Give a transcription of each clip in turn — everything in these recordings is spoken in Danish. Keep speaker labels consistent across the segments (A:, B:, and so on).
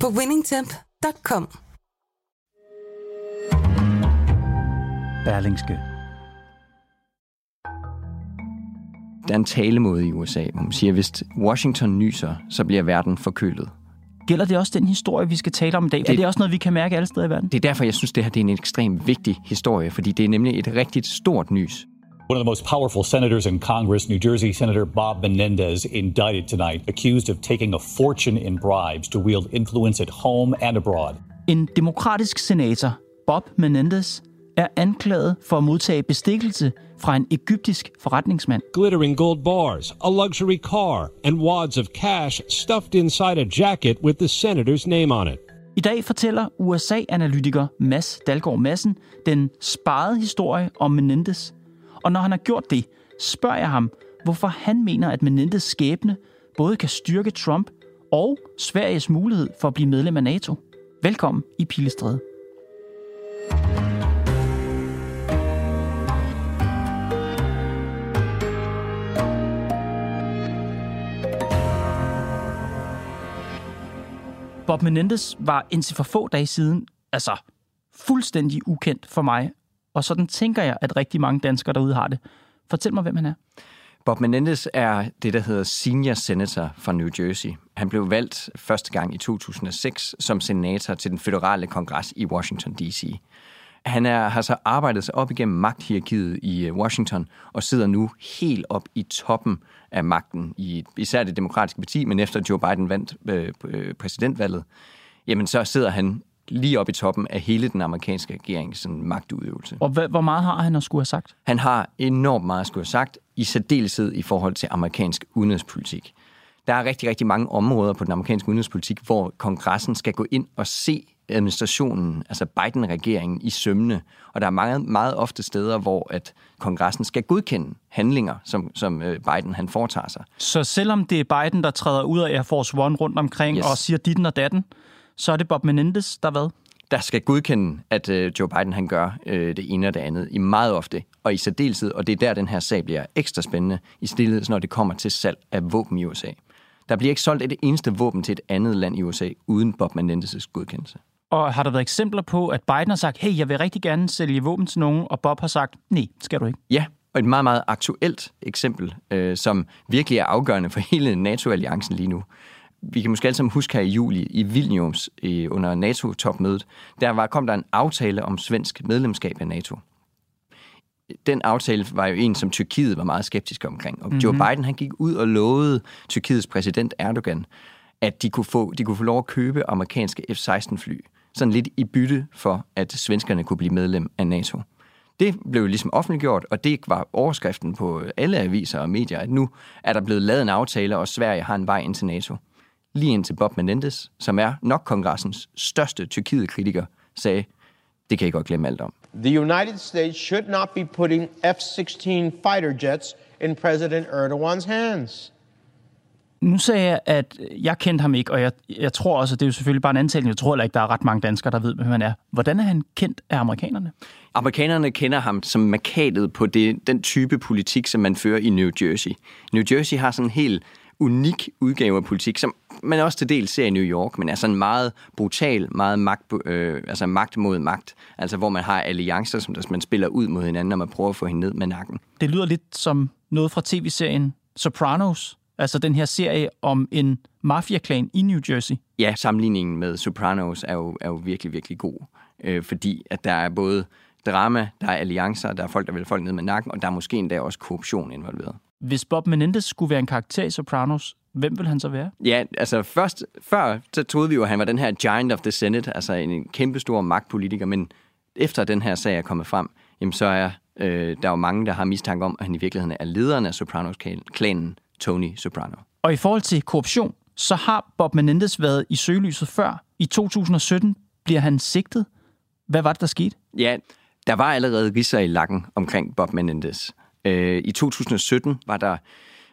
A: på winningtemp.com.
B: Berlingske.
C: Der er en talemåde i USA, hvor man siger, at hvis Washington nyser, så bliver verden forkølet.
B: Gælder det også den historie, vi skal tale om i dag? Det, er det også noget, vi kan mærke alle steder i verden?
C: Det er derfor, jeg synes, det her det er en ekstremt vigtig historie, fordi det er nemlig et rigtig stort nys.
D: One of the most powerful senators in Congress, New Jersey Senator Bob Menendez, indicted tonight, accused of taking a fortune in bribes to wield influence at home and abroad.
B: En demokratisk senator, Bob Menendez, er anklaget for at modtage bestikkelse fra en egyptisk forretningsmand.
E: Glittering gold bars, a luxury car, and wads of cash stuffed inside a jacket with the senator's name on it.
B: I dag fortæller USA-analytiker Mads Dalgaard Madsen den sparede historie om Menendez. Og når han har gjort det, spørger jeg ham, hvorfor han mener, at Menendez skæbne både kan styrke Trump og Sveriges mulighed for at blive medlem af NATO. Velkommen i Pilestræde. Bob Menendez var indtil for få dage siden, altså fuldstændig ukendt for mig. Og sådan tænker jeg, at rigtig mange danskere derude har det. Fortæl mig, hvem han er.
C: Bob Menendez er det, der hedder senior senator fra New Jersey. Han blev valgt første gang i 2006 som senator til den føderale kongres i Washington D.C. Han er, har så arbejdet sig op igennem magthierarkiet i øh, Washington og sidder nu helt op i toppen af magten i især det demokratiske parti, men efter Joe Biden vandt øh, øh præsidentvalget, jamen så sidder han lige op i toppen af hele den amerikanske regerings sådan, magtudøvelse.
B: Og hvor meget har han at skulle have sagt?
C: Han har enormt meget at skulle have sagt, i særdeleshed i forhold til amerikansk udenrigspolitik. Der er rigtig, rigtig mange områder på den amerikanske udenrigspolitik, hvor kongressen skal gå ind og se administrationen, altså Biden-regeringen, i sømne. Og der er meget, meget ofte steder, hvor at kongressen skal godkende handlinger, som, som øh, Biden han foretager sig.
B: Så selvom det er Biden, der træder ud af Air Force One rundt omkring yes. og siger ditten og datten, så er det Bob Menendez, der hvad?
C: Der skal godkende, at øh, Joe Biden han gør øh, det ene og det andet i meget ofte, og i særdeleshed, og det er der, den her sag bliver ekstra spændende, i stillhed, når det kommer til salg af våben i USA. Der bliver ikke solgt et eneste våben til et andet land i USA, uden Bob Menendez' godkendelse.
B: Og har der været eksempler på, at Biden har sagt, hey, jeg vil rigtig gerne sælge våben til nogen, og Bob har sagt, nej, skal du ikke?
C: Ja, og et meget, meget aktuelt eksempel, øh, som virkelig er afgørende for hele NATO-alliancen lige nu. Vi kan måske alle sammen huske her i juli i Vilnius øh, under NATO-topmødet, der var, kom der en aftale om svensk medlemskab af NATO. Den aftale var jo en, som Tyrkiet var meget skeptisk omkring. Og mm-hmm. Joe Biden han gik ud og lovede Tyrkiets præsident Erdogan, at de kunne få, de kunne få lov at købe amerikanske F-16-fly sådan lidt i bytte for, at svenskerne kunne blive medlem af NATO. Det blev ligesom offentliggjort, og det var overskriften på alle aviser og medier, at nu er der blevet lavet en aftale, og Sverige har en vej ind til NATO. Lige ind til Bob Menendez, som er nok kongressens største Tyrkiet-kritiker, sagde, det kan I godt glemme alt om.
F: The United States should not be putting F-16 fighter jets in President Erdogan's hands.
B: Nu sagde jeg, at jeg kendte ham ikke, og jeg, jeg tror også, at det er jo selvfølgelig bare en antagelse. Jeg tror heller ikke, der er ret mange danskere, der ved, hvem han er. Hvordan er han kendt af amerikanerne?
C: Amerikanerne kender ham som markatet på det, den type politik, som man fører i New Jersey. New Jersey har sådan en helt unik udgave af politik, som man også til del ser i New York, men er sådan meget brutal, meget magt, øh, altså magt mod magt. Altså hvor man har alliancer, som man spiller ud mod hinanden, og man prøver at få hende ned med nakken.
B: Det lyder lidt som noget fra tv-serien Sopranos, Altså den her serie om en mafiaklan i New Jersey.
C: Ja, sammenligningen med Sopranos er jo, er jo virkelig, virkelig god. Øh, fordi at der er både drama, der er alliancer, der er folk, der vil folk ned med nakken, og der er måske endda også korruption involveret.
B: Hvis Bob Menendez skulle være en karakter i Sopranos, hvem vil han så være?
C: Ja, altså først, før så troede vi jo, at han var den her giant of the Senate, altså en kæmpestor magtpolitiker, men efter den her sag er kommet frem, jamen så er øh, der jo mange, der har mistanke om, at han i virkeligheden er lederen af Sopranos-klanen, Tony Soprano.
B: Og i forhold til korruption, så har Bob Menendez været i søgelyset før. I 2017 bliver han sigtet. Hvad var det, der skete?
C: Ja, der var allerede risser i lakken omkring Bob Menendez. Øh, I 2017 var der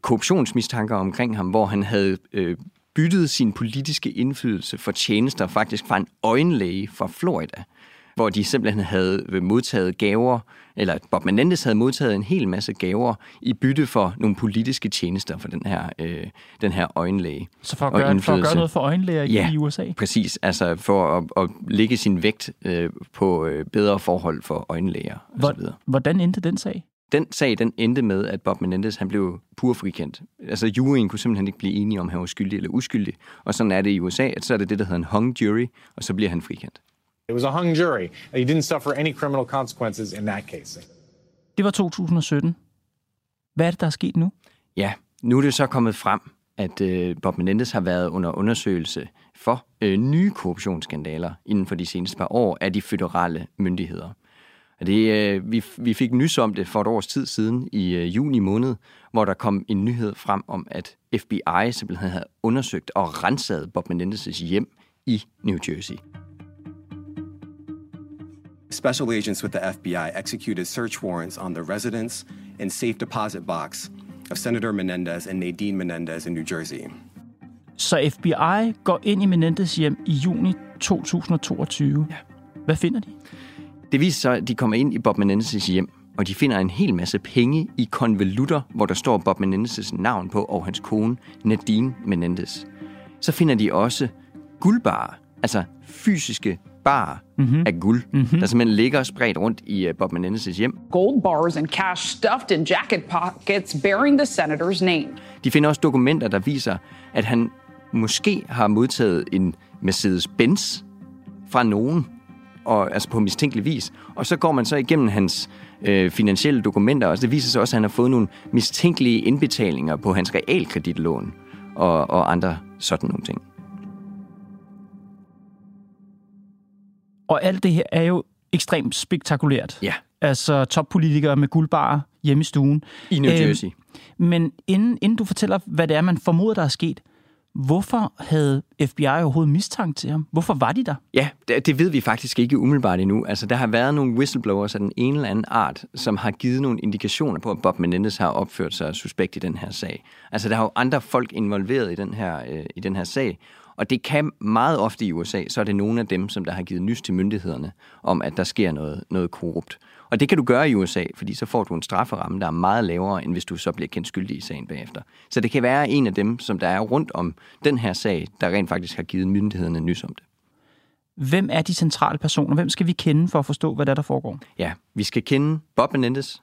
C: korruptionsmistanker omkring ham, hvor han havde øh, byttet sin politiske indflydelse for tjenester faktisk fra en øjenlæge fra Florida, hvor de simpelthen havde modtaget gaver, eller Bob Menendez havde modtaget en hel masse gaver i bytte for nogle politiske tjenester for den her, øh, den her øjenlæge.
B: Så for at, gøre, for at gøre noget for øjenlæger
C: ja,
B: i USA?
C: præcis. Altså for at, at lægge sin vægt øh, på øh, bedre forhold for øjenlæger
B: Hvor, Hvordan endte den sag?
C: Den sag, den endte med, at Bob Menendez, han blev purfrikendt. Altså, juryen kunne simpelthen ikke blive enige om, han var skyldig eller uskyldig. Og sådan er det i USA, at så er det det, der hedder en hung jury, og så bliver han frikendt.
G: It was a hung jury. He didn't suffer any criminal consequences in that case.
B: Det var 2017. Hvad er det, der er sket nu?
C: Ja, nu er det så kommet frem, at øh, Bob Menendez har været under undersøgelse for øh, nye korruptionsskandaler inden for de seneste par år af de føderale myndigheder. Det, øh, vi, vi fik nys om det for et års tid siden i øh, juni måned, hvor der kom en nyhed frem om, at FBI simpelthen havde undersøgt og renset Bob Menendez' hjem i New Jersey.
H: Special agents with the FBI executed search warrants on the residence and safe deposit box of Senator Menendez and Nadine Menendez in New Jersey.
B: Så FBI går ind i Menendez hjem i juni 2022.
C: Ja.
B: Hvad finder de?
C: Det viser sig, at de kommer ind i Bob Menendez' hjem, og de finder en hel masse penge i konvolutter, hvor der står Bob Menendez' navn på og hans kone, Nadine Menendez. Så finder de også guldbarer, altså fysiske bar mm-hmm. af guld, mm-hmm. der simpelthen ligger spredt rundt i uh, Bob Menendez' hjem.
I: Gold bars and cash stuffed in jacket pockets bearing the senator's name.
C: De finder også dokumenter, der viser, at han måske har modtaget en Mercedes-Benz fra nogen, og, altså på mistænkelig vis. Og så går man så igennem hans øh, finansielle dokumenter, og det viser sig også, at han har fået nogle mistænkelige indbetalinger på hans realkreditlån og, og andre sådan nogle ting.
B: Og alt det her er jo ekstremt spektakulært.
C: Ja.
B: Altså toppolitikere med guldbarer hjemme i stuen.
C: I New Jersey.
B: Øhm, men inden, inden du fortæller, hvad det er, man formoder, der er sket, Hvorfor havde FBI overhovedet mistanke til ham? Hvorfor var de der?
C: Ja, det, det ved vi faktisk ikke umiddelbart endnu. Altså, der har været nogle whistleblowers af den ene eller anden art, som har givet nogle indikationer på, at Bob Menendez har opført sig suspekt i den her sag. Altså, der har jo andre folk involveret i den her, øh, i den her sag, og det kan meget ofte i USA, så er det nogle af dem, som der har givet nys til myndighederne om, at der sker noget, noget korrupt. Og det kan du gøre i USA, fordi så får du en strafferamme, der er meget lavere, end hvis du så bliver kendt skyldig i sagen bagefter. Så det kan være en af dem, som der er rundt om den her sag, der rent faktisk har givet myndighederne nys om det.
B: Hvem er de centrale personer? Hvem skal vi kende for at forstå, hvad der, der foregår?
C: Ja, vi skal kende Bob Menendez,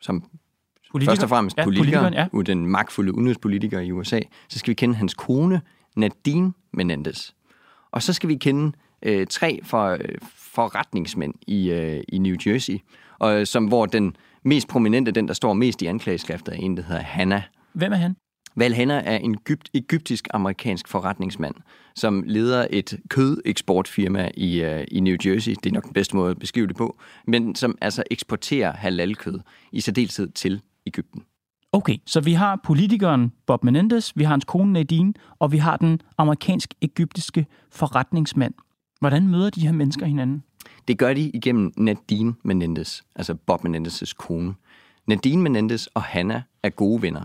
C: som
B: Politiker?
C: først og fremmest
B: Ja,
C: politiker,
B: politikeren, ja.
C: den magtfulde udenrigspolitiker i USA. Så skal vi kende hans kone, Nadine Menendez. Og så skal vi kende øh, tre for, øh, forretningsmænd i, øh, i New Jersey, og, som, hvor den mest prominente, den der står mest i anklageskriftet, er en, der hedder Hannah.
B: Hvem er han?
C: Val Hanna er en egypt, egyptisk-amerikansk forretningsmand, som leder et kødeksportfirma i, uh, i New Jersey. Det er nok den bedste måde at beskrive det på. Men som altså eksporterer halalkød i særdeleshed til Ægypten.
B: Okay, så vi har politikeren Bob Menendez, vi har hans kone Nadine, og vi har den amerikansk-egyptiske forretningsmand. Hvordan møder de her mennesker hinanden?
C: Det gør de igennem Nadine Menendez, altså Bob Menendez' kone. Nadine Menendez og Hanna er gode venner.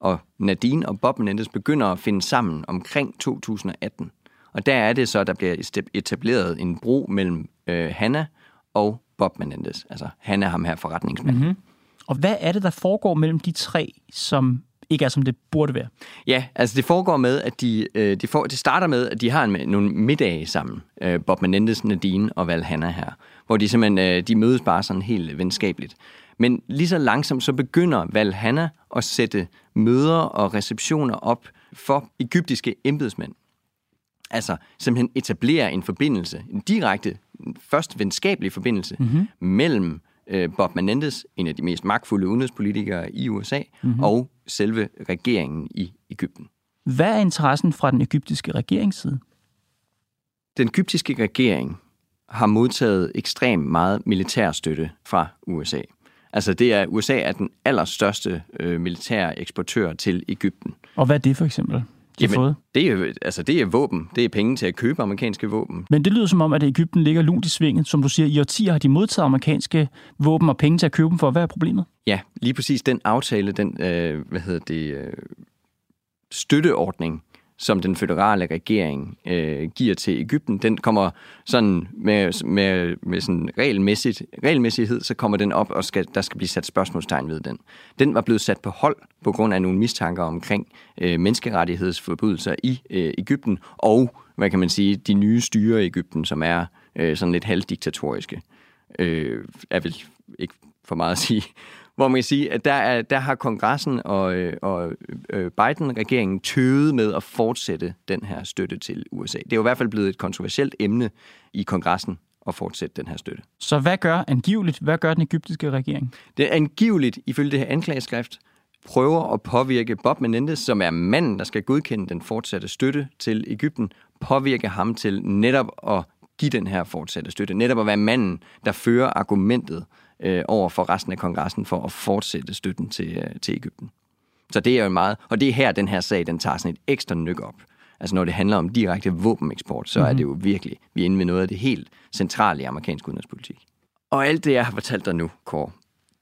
C: Og Nadine og Bob Menendez begynder at finde sammen omkring 2018. Og der er det så, der bliver etableret en bro mellem øh, Hanna og Bob Menendez. Altså, han er ham her forretningsmanden. Mm-hmm.
B: Og hvad er det, der foregår mellem de tre, som ikke er, som det burde være?
C: Ja, altså det foregår med, at de, øh, de får, det starter med, at de har en, nogle middage sammen, øh, Bob Menendez, Nadine og Val Hanna her, hvor de simpelthen øh, de mødes bare sådan helt venskabeligt. Men lige så langsomt så begynder Val Hanna at sætte møder og receptioner op for egyptiske embedsmænd. Altså simpelthen etablere en forbindelse, en direkte, først venskabelig forbindelse mm-hmm. mellem øh, Bob Menendez, en af de mest magtfulde udenrigspolitikere i USA, mm-hmm. og selve regeringen i Ægypten.
B: Hvad er interessen fra den egyptiske regeringsside?
C: Den egyptiske regering har modtaget ekstremt meget militær støtte fra USA. Altså det er, USA er den allerstørste øh, militære eksportør til Ægypten.
B: Og hvad er det for eksempel? De har fået.
C: det er, altså, det er våben. Det er penge til at købe amerikanske våben.
B: Men det lyder som om, at Ægypten ligger lunt i svinget. Som du siger, i årtier har de modtaget amerikanske våben og penge til at købe dem for. Hvad er problemet?
C: Ja, lige præcis den aftale, den øh, hvad hedder det, øh, støtteordning, som den føderale regering øh, giver til Ægypten, den kommer sådan med, med, med sådan regelmæssigt, regelmæssighed, så kommer den op, og skal, der skal blive sat spørgsmålstegn ved den. Den var blevet sat på hold på grund af nogle mistanker omkring øh, menneskerettighedsforbrydelser i øh, Ægypten, og, hvad kan man sige, de nye styre i Ægypten, som er øh, sådan lidt halvdiktatoriske, øh, er vel ikke for meget at sige, hvor man kan sige, at der, er, der har kongressen og, øh, og øh, Biden-regeringen tøvet med at fortsætte den her støtte til USA. Det er jo i hvert fald blevet et kontroversielt emne i kongressen at fortsætte den her støtte.
B: Så hvad gør angiveligt, hvad gør den egyptiske regering?
C: Det er angiveligt, ifølge det her anklageskrift, prøver at påvirke Bob Menendez, som er manden, der skal godkende den fortsatte støtte til Ægypten, påvirke ham til netop at give den her fortsatte støtte. Netop at være manden, der fører argumentet øh, over for resten af kongressen for at fortsætte støtten til, øh, til Ægypten. Så det er jo meget, og det er her, den her sag, den tager sådan et ekstra nyk op. Altså når det handler om direkte våbeneksport, så mm-hmm. er det jo virkelig, vi er inde ved noget af det helt centrale i amerikansk udenrigspolitik. Og alt det, jeg har fortalt dig nu, Kåre,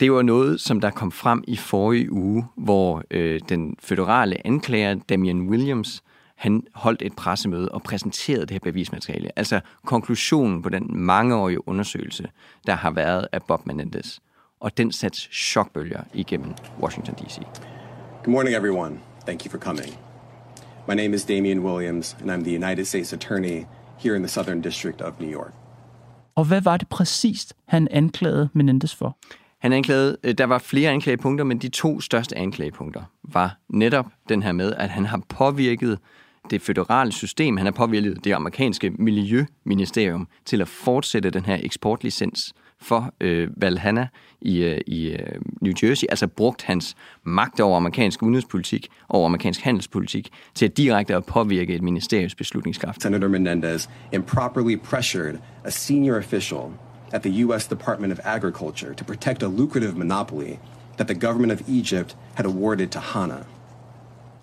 C: det var noget, som der kom frem i forrige uge, hvor øh, den føderale anklager, Damian Williams, han holdt et pressemøde og præsenterede det her bevismateriale. Altså konklusionen på den mangeårige undersøgelse, der har været af Bob Menendez. Og den satte chokbølger igennem Washington D.C.
H: Good morning, everyone. Thank you for coming. My name is Damian Williams, and I'm the United States Attorney here in the Southern District of New York.
B: Og hvad var det præcist, han anklagede Menendez for?
C: Han anklagede, øh, der var flere anklagepunkter, men de to største anklagepunkter var netop den her med, at han har påvirket det føderale system, han har påvirket det amerikanske miljøministerium til at fortsætte den her eksportlicens for øh, Valhalla i, øh, i øh, New Jersey, altså brugt hans magt over amerikansk udenrigspolitik, over amerikansk handelspolitik, til at direkte at påvirke et ministeriums beslutningskraft.
H: Senator Menendez improperly pressured a senior official at the U.S. Department of Agriculture to protect a lucrative monopoly that the government of Egypt had awarded to Hana.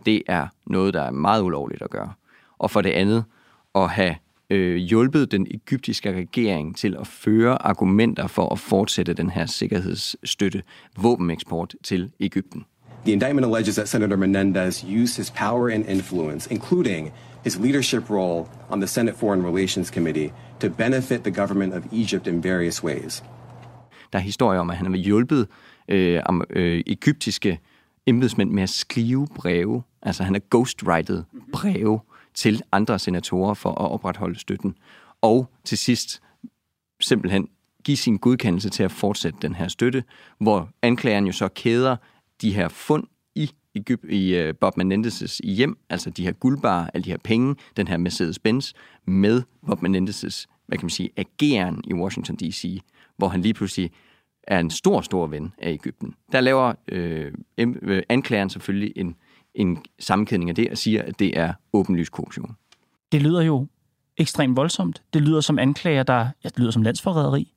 C: Det er noget, der er meget ulovligt at gøre. Og for det andet, at have øh, hjulpet den egyptiske regering til at føre argumenter for at fortsætte den her sikkerhedsstøtte våbeneksport til Ægypten.
H: The indictment alleges that Senator Menendez used his power and influence, including his leadership role on the Senate Foreign Relations Committee, to benefit the government of Egypt in various ways.
C: Der er historier om, at han har hjulpet øh, am- øh, egyptiske embedsmænd med at skrive breve. Altså han har ghostwritet breve til andre senatorer for at opretholde støtten. Og til sidst simpelthen give sin godkendelse til at fortsætte den her støtte, hvor anklageren jo så kæder de her fund i, Egypt, i uh, Bob Menendez' hjem, altså de her guldbarer, alle de her penge, den her Mercedes-Benz, med Bob Menendez' hvad kan man sige, ageren i Washington D.C., hvor han lige pludselig er en stor, stor ven af Ægypten. Der laver øh, øh, anklageren selvfølgelig en, en sammenkædning af det og siger, at det er åbenlys korruption.
B: Det lyder jo ekstremt voldsomt. Det lyder som anklager, der ja, det lyder som landsforræderi.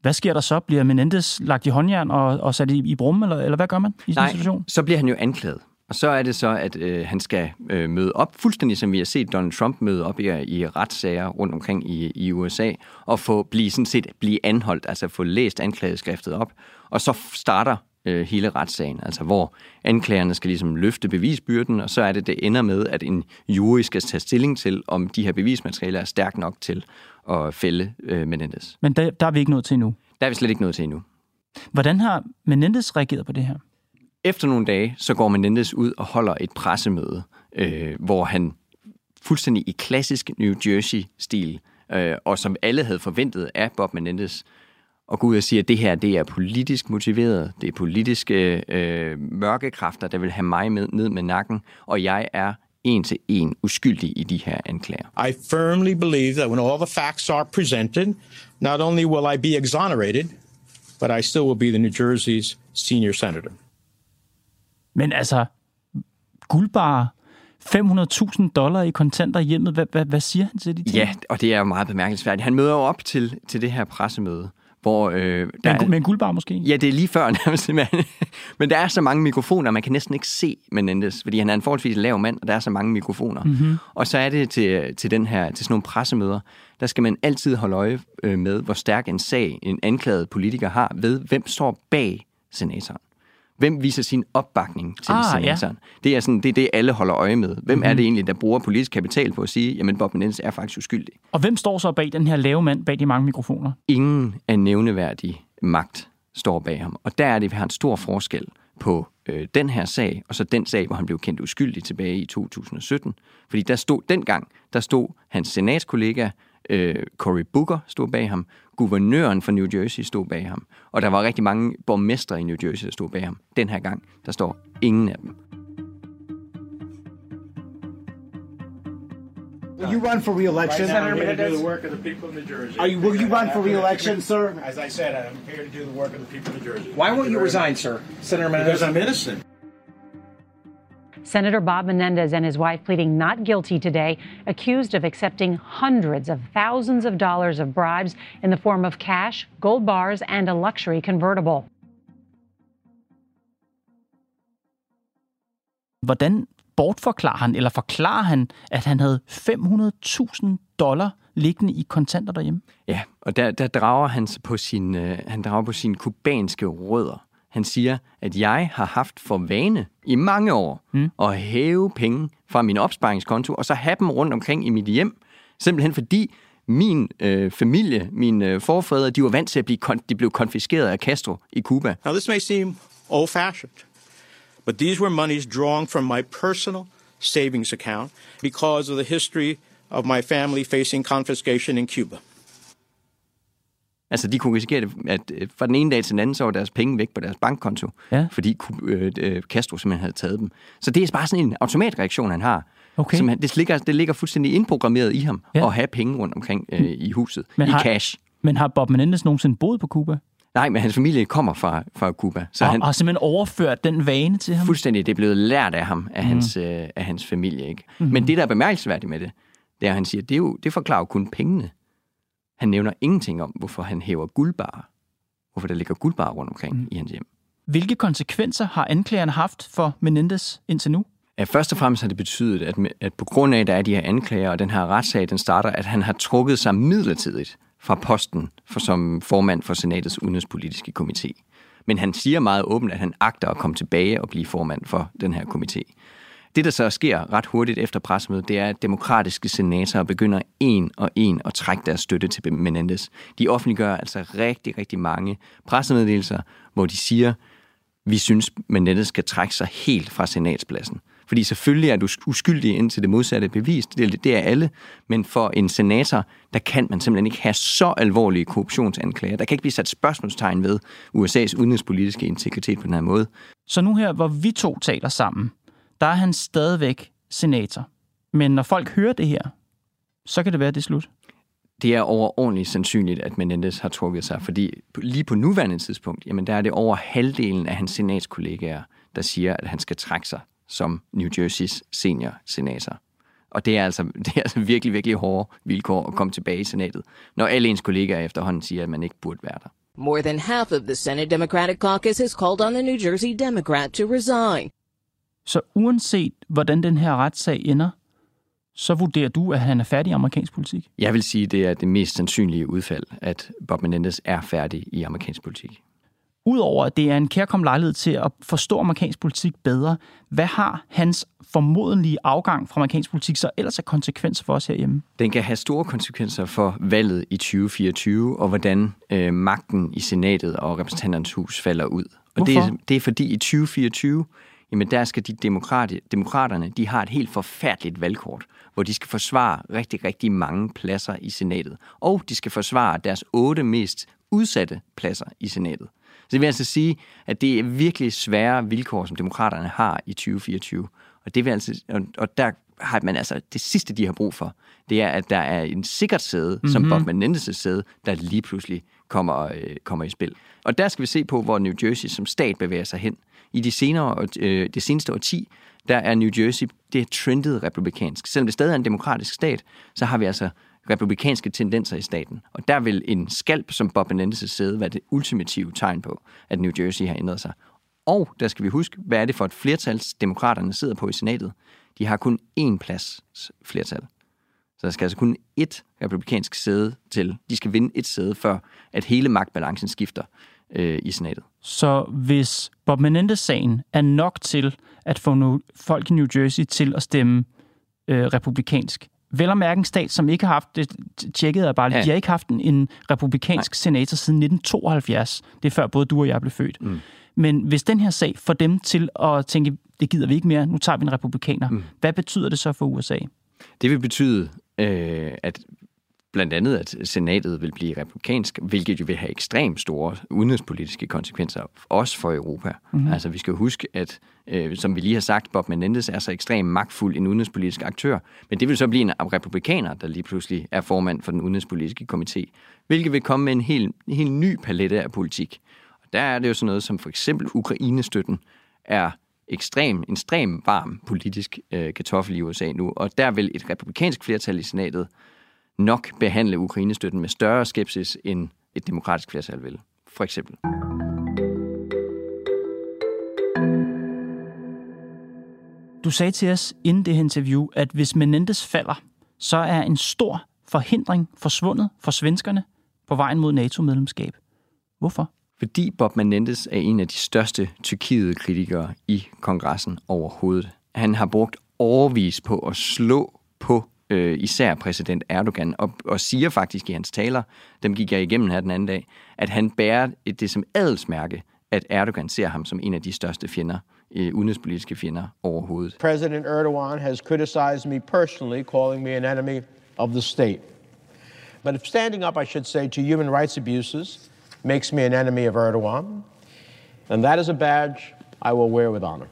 B: Hvad sker der så? Bliver Menendez lagt i håndjern og, og sat i, i brum, eller, eller hvad gør man i
C: Nej,
B: situation?
C: så bliver han jo anklaget. Og så er det så, at øh, han skal øh, møde op, fuldstændig som vi har set Donald Trump møde op i, i retssager rundt omkring i, i USA, og få blive, sådan set, blive anholdt, altså få læst anklageskriftet op. Og så starter øh, hele retssagen, altså hvor anklagerne skal ligesom løfte bevisbyrden, og så er det, det ender med, at en jury skal tage stilling til, om de her bevismaterialer er stærkt nok til at fælde øh, Menendez.
B: Men der, der er vi ikke nået til endnu.
C: Der er vi slet ikke nået til endnu.
B: Hvordan har Menendez reageret på det her?
C: Efter nogle dage, så går Menendez ud og holder et pressemøde, øh, hvor han fuldstændig i klassisk New Jersey-stil, øh, og som alle havde forventet af Bob Menendez, og går ud og siger, at det her det er politisk motiveret, det er politiske øh, mørke kræfter, der vil have mig med, ned med nakken, og jeg er en til en uskyldig i de her anklager.
F: I firmly believe that when all the facts are presented, not only will I be exonerated, but I still will be the New Jersey's senior senator.
B: Men altså, guldbarer, 500.000 dollar i kontanter i hjemmet, hvad, hvad, hvad siger han til de ting?
C: Ja, og det er jo meget bemærkelsesværdigt. Han møder jo op til, til det her pressemøde, hvor... Øh,
B: der med, med en guldbar måske?
C: Ja, det er lige før nærmest. Men der er så mange mikrofoner, man kan næsten ikke se Menendez, fordi han er en forholdsvis lav mand, og der er så mange mikrofoner. Mm-hmm. Og så er det til, til, den her, til sådan nogle pressemøder, der skal man altid holde øje øh, med, hvor stærk en sag en anklaget politiker har ved, hvem står bag senatoren. Hvem viser sin opbakning til ah, senatoren? Ja. Det, er sådan, det er det, alle holder øje med. Hvem mm-hmm. er det egentlig, der bruger politisk kapital på at sige, jamen Bob Menendez er faktisk uskyldig?
B: Og hvem står så bag den her lave mand, bag de mange mikrofoner?
C: Ingen af nævneværdig magt står bag ham. Og der er det, vi har en stor forskel på øh, den her sag, og så den sag, hvor han blev kendt uskyldig tilbage i 2017. Fordi der stod dengang, der stod hans senatskollega øh, Cory Booker stod bag ham, guvernøren for New Jersey stod bag ham, og der var rigtig mange borgmestre i New Jersey, der stod bag ham. Den her gang, der står ingen af dem.
J: Will you run for re-election?
K: Right now, I'm here to do the work of the people of New Jersey.
J: Are you, will you run for re-election, sir?
K: As I said, I'm here to do the work of the people of New Jersey.
J: Why won't you resign, sir, Senator Menendez?
K: Because I'm innocent.
L: Senator Bob Menendez and his wife pleading not guilty today, accused of accepting hundreds of thousands of dollars of bribes in the form of cash, gold bars, and a luxury convertible.
B: Hvordan bortforklarer han, eller forklarer han, at han havde 500.000 dollar liggende i kontanter derhjemme?
C: Ja, og der, der drager han på sin, øh, han drager på sine kubanske rødder. Han siger, at jeg har haft for vane i mange år mm. at hæve penge fra min opsparingskonto, og så have dem rundt omkring i mit hjem. Simpelthen fordi min øh, familie, mine øh, forfædre, de var vant til at blive kon- de blev konfiskeret af Castro i Cuba.
F: Now this may seem old-fashioned, but these were monies drawn from my personal savings account because of the history of my family facing confiscation in Cuba.
C: Altså, de kunne risikere, at øh, fra den ene dag til den anden, så var deres penge væk på deres bankkonto, ja. fordi øh, øh, Castro simpelthen havde taget dem. Så det er bare sådan en automatreaktion, han har. Okay. Som han, det, ligger, det ligger fuldstændig indprogrammeret i ham, ja. at have penge rundt omkring øh, i huset, men i
B: har,
C: cash.
B: Men har Bob Menendez nogensinde boet på Cuba?
C: Nej, men hans familie kommer fra, fra Cuba.
B: Så og, han har simpelthen overført den vane til ham?
C: Fuldstændig. Det er blevet lært af ham, af, mm. hans, øh, af hans familie. Ikke? Mm-hmm. Men det, der er bemærkelsesværdigt med det, det er, at han siger, det, er jo, det forklarer jo kun pengene. Han nævner ingenting om, hvorfor han hæver guldbarer. Hvorfor der ligger guldbarer rundt omkring mm. i hans hjem.
B: Hvilke konsekvenser har anklagerne haft for Menendez indtil nu?
C: Ja, først og fremmest har det betydet, at, at på grund af, at der er de her anklager, og den her retssag, den starter, at han har trukket sig midlertidigt fra posten for, som formand for Senatets udenrigspolitiske komité. Men han siger meget åbent, at han agter at komme tilbage og blive formand for den her komité. Det, der så sker ret hurtigt efter pressemødet, det er, at demokratiske senatorer begynder en og en at trække deres støtte til Menendez. De offentliggør altså rigtig, rigtig mange pressemeddelelser, hvor de siger, vi synes, Menendez skal trække sig helt fra senatspladsen. Fordi selvfølgelig er du uskyldig indtil det modsatte bevist. Det, det er alle. Men for en senator, der kan man simpelthen ikke have så alvorlige korruptionsanklager. Der kan ikke blive sat spørgsmålstegn ved USA's udenrigspolitiske integritet på den her måde.
B: Så nu her, hvor vi to taler sammen, der er han stadigvæk senator. Men når folk hører det her, så kan det være, at det er slut.
C: Det er overordentligt sandsynligt, at Menendez har trukket sig, fordi lige på nuværende tidspunkt, jamen der er det over halvdelen af hans senatskollegaer, der siger, at han skal trække sig som New Jerseys senior senator. Og det er, altså, det er altså virkelig, virkelig hårde vilkår at komme tilbage i senatet, når alle ens kollegaer efterhånden siger, at man ikke burde være der.
M: More than half of the Senate Democratic caucus has called on the New Jersey Democrat to resign.
B: Så uanset hvordan den her retssag ender, så vurderer du, at han er færdig i amerikansk politik?
C: Jeg vil sige, det er det mest sandsynlige udfald, at Bob Menendez er færdig i amerikansk politik.
B: Udover at det er en kærkom lejlighed til at forstå amerikansk politik bedre, hvad har hans formodentlige afgang fra amerikansk politik så ellers af konsekvenser for os herhjemme?
C: Den kan have store konsekvenser for valget i 2024, og hvordan øh, magten i senatet og repræsentanternes hus falder ud. Og det er, det er fordi i 2024, jamen der skal de demokrati, demokraterne, de har et helt forfærdeligt valgkort, hvor de skal forsvare rigtig, rigtig mange pladser i senatet. Og de skal forsvare deres otte mest udsatte pladser i senatet. Så det vil altså sige, at det er virkelig svære vilkår, som demokraterne har i 2024. Og, det vil altså, og der har man altså, det sidste, de har brug for, det er, at der er en sikkert sæde, mm-hmm. som Bob Menendez' sæde, der lige pludselig kommer, øh, kommer i spil. Og der skal vi se på, hvor New Jersey som stat bevæger sig hen. I de, senere, øh, det seneste årti, der er New Jersey, det er trendet republikansk. Selvom det stadig er en demokratisk stat, så har vi altså republikanske tendenser i staten. Og der vil en skalp som Bob Menendez' sæde være det ultimative tegn på, at New Jersey har ændret sig. Og der skal vi huske, hvad er det for et flertal, demokraterne sidder på i senatet? De har kun én plads flertal. Så der skal altså kun ét republikansk sæde til. De skal vinde et sæde, før at hele magtbalancen skifter øh, i senatet.
B: Så hvis Bob Menendez-sagen er nok til at få no- folk i New Jersey til at stemme øh, republikansk, vel at mærke en stat, som ikke har haft, det tjekket er bare, ja. de har ikke haft en, en republikansk Nej. senator siden 1972. Det er før både du og jeg blev født. Mm. Men hvis den her sag får dem til at tænke, det gider vi ikke mere, nu tager vi en republikaner, mm. hvad betyder det så for USA?
C: Det vil betyde, øh, at blandt andet, at senatet vil blive republikansk, hvilket jo vil have ekstremt store udenrigspolitiske konsekvenser, også for Europa. Mm-hmm. Altså, vi skal huske, at øh, som vi lige har sagt, Bob Menendez er så ekstremt magtfuld en udenrigspolitisk aktør, men det vil så blive en republikaner, der lige pludselig er formand for den udenrigspolitiske komité, hvilket vil komme med en helt, en helt ny palette af politik. Og der er det jo sådan noget som for eksempel Ukrainestøtten er ekstrem, en ekstrem varm politisk øh, kartoffel i USA nu, og der vil et republikansk flertal i senatet nok behandle Ukrainestøtten med større skepsis, end et demokratisk flertal vil, for eksempel.
B: Du sagde til os inden det her interview, at hvis Menendez falder, så er en stor forhindring forsvundet for svenskerne på vejen mod NATO-medlemskab. Hvorfor?
C: Fordi Bob Menendez er en af de største Tyrkiet-kritikere i kongressen overhovedet. Han har brugt overvis på at slå på øh, især præsident Erdogan, og, og siger faktisk i hans taler, dem gik jeg igennem her den anden dag, at han bærer et, det som adelsmærke, at Erdogan ser ham som en af de største fjender, øh, udenrigspolitiske fjender overhovedet.
N: President Erdogan has criticized me personally, calling me an enemy of the state. But if standing up, I should say, to human rights abuses makes me an enemy of Erdogan, and that is a badge I will wear with honor.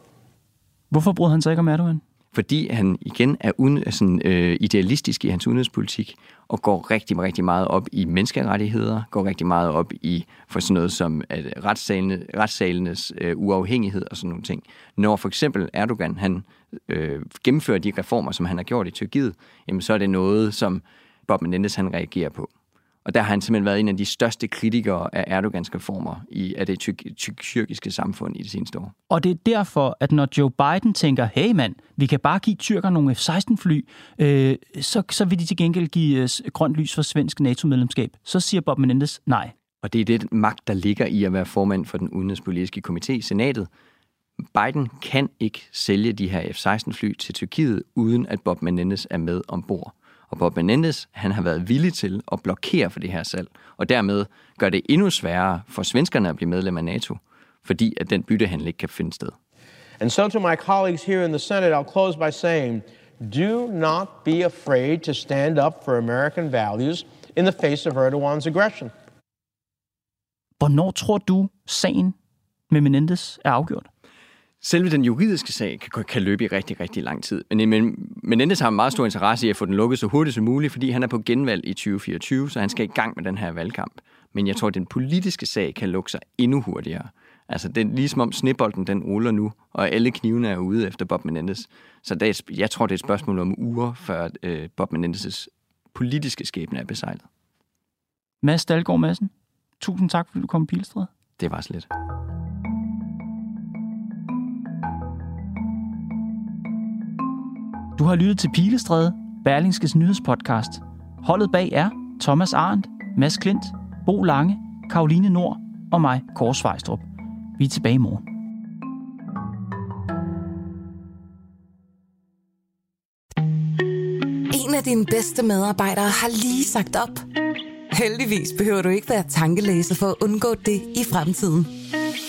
B: Hvorfor bryder han sig ikke om Erdogan?
C: fordi han igen er uden, sådan, øh, idealistisk i hans udenrigspolitik og går rigtig, rigtig meget op i menneskerettigheder, går rigtig meget op i for sådan noget som at retssalene, retssalenes øh, uafhængighed og sådan nogle ting. Når for eksempel Erdogan han øh, gennemfører de reformer, som han har gjort i Tyrkiet, jamen så er det noget, som Bob Menendez han reagerer på. Og der har han simpelthen været en af de største kritikere af Erdogans reformer i af det tyrkiske samfund i det seneste år.
B: Og det er derfor, at når Joe Biden tænker, hey mand, vi kan bare give tyrker nogle F-16-fly, øh, så, så vil de til gengæld give øh, grønt lys for svensk NATO-medlemskab. Så siger Bob Menendez nej.
C: Og det er det magt, der ligger i at være formand for den udenrigspolitiske komité i senatet. Biden kan ikke sælge de her F-16-fly til Tyrkiet, uden at Bob Menendez er med ombord. Og Bob Menendez, han har været villig til at blokere for det her salg, og dermed gør det endnu sværere for svenskerne at blive medlem af NATO, fordi at den byttehandel ikke kan finde sted.
N: And so to my colleagues here in the Senate, I'll close by saying, do not be afraid to stand up for American values in the face of Erdogan's aggression.
B: Hvornår tror du, sagen med Menendez er afgjort?
C: Selve den juridiske sag kan, kan løbe i rigtig, rigtig lang tid. Men, men Menendez har en meget stor interesse i at få den lukket så hurtigt som muligt, fordi han er på genvalg i 2024, så han skal i gang med den her valgkamp. Men jeg tror, at den politiske sag kan lukke sig endnu hurtigere. Altså, det er ligesom om snebolden den ruller nu, og alle knivene er ude efter Bob Menendez. Så det er, jeg tror, det er et spørgsmål om uger, før øh, Bob Menendez' politiske skæbne er besejlet.
B: Mads Dalgaard Madsen, tusind tak, fordi du kom i Pilstred.
C: Det var så
B: Du har lyttet til Pilestræde, Berlingskes nyhedspodcast. Holdet bag er Thomas Arndt, Mads Klint, Bo Lange, Karoline Nord og mig, Kåre Svejstrup. Vi er tilbage i morgen.
A: En af dine bedste medarbejdere har lige sagt op. Heldigvis behøver du ikke være tankelæser for at undgå det i fremtiden.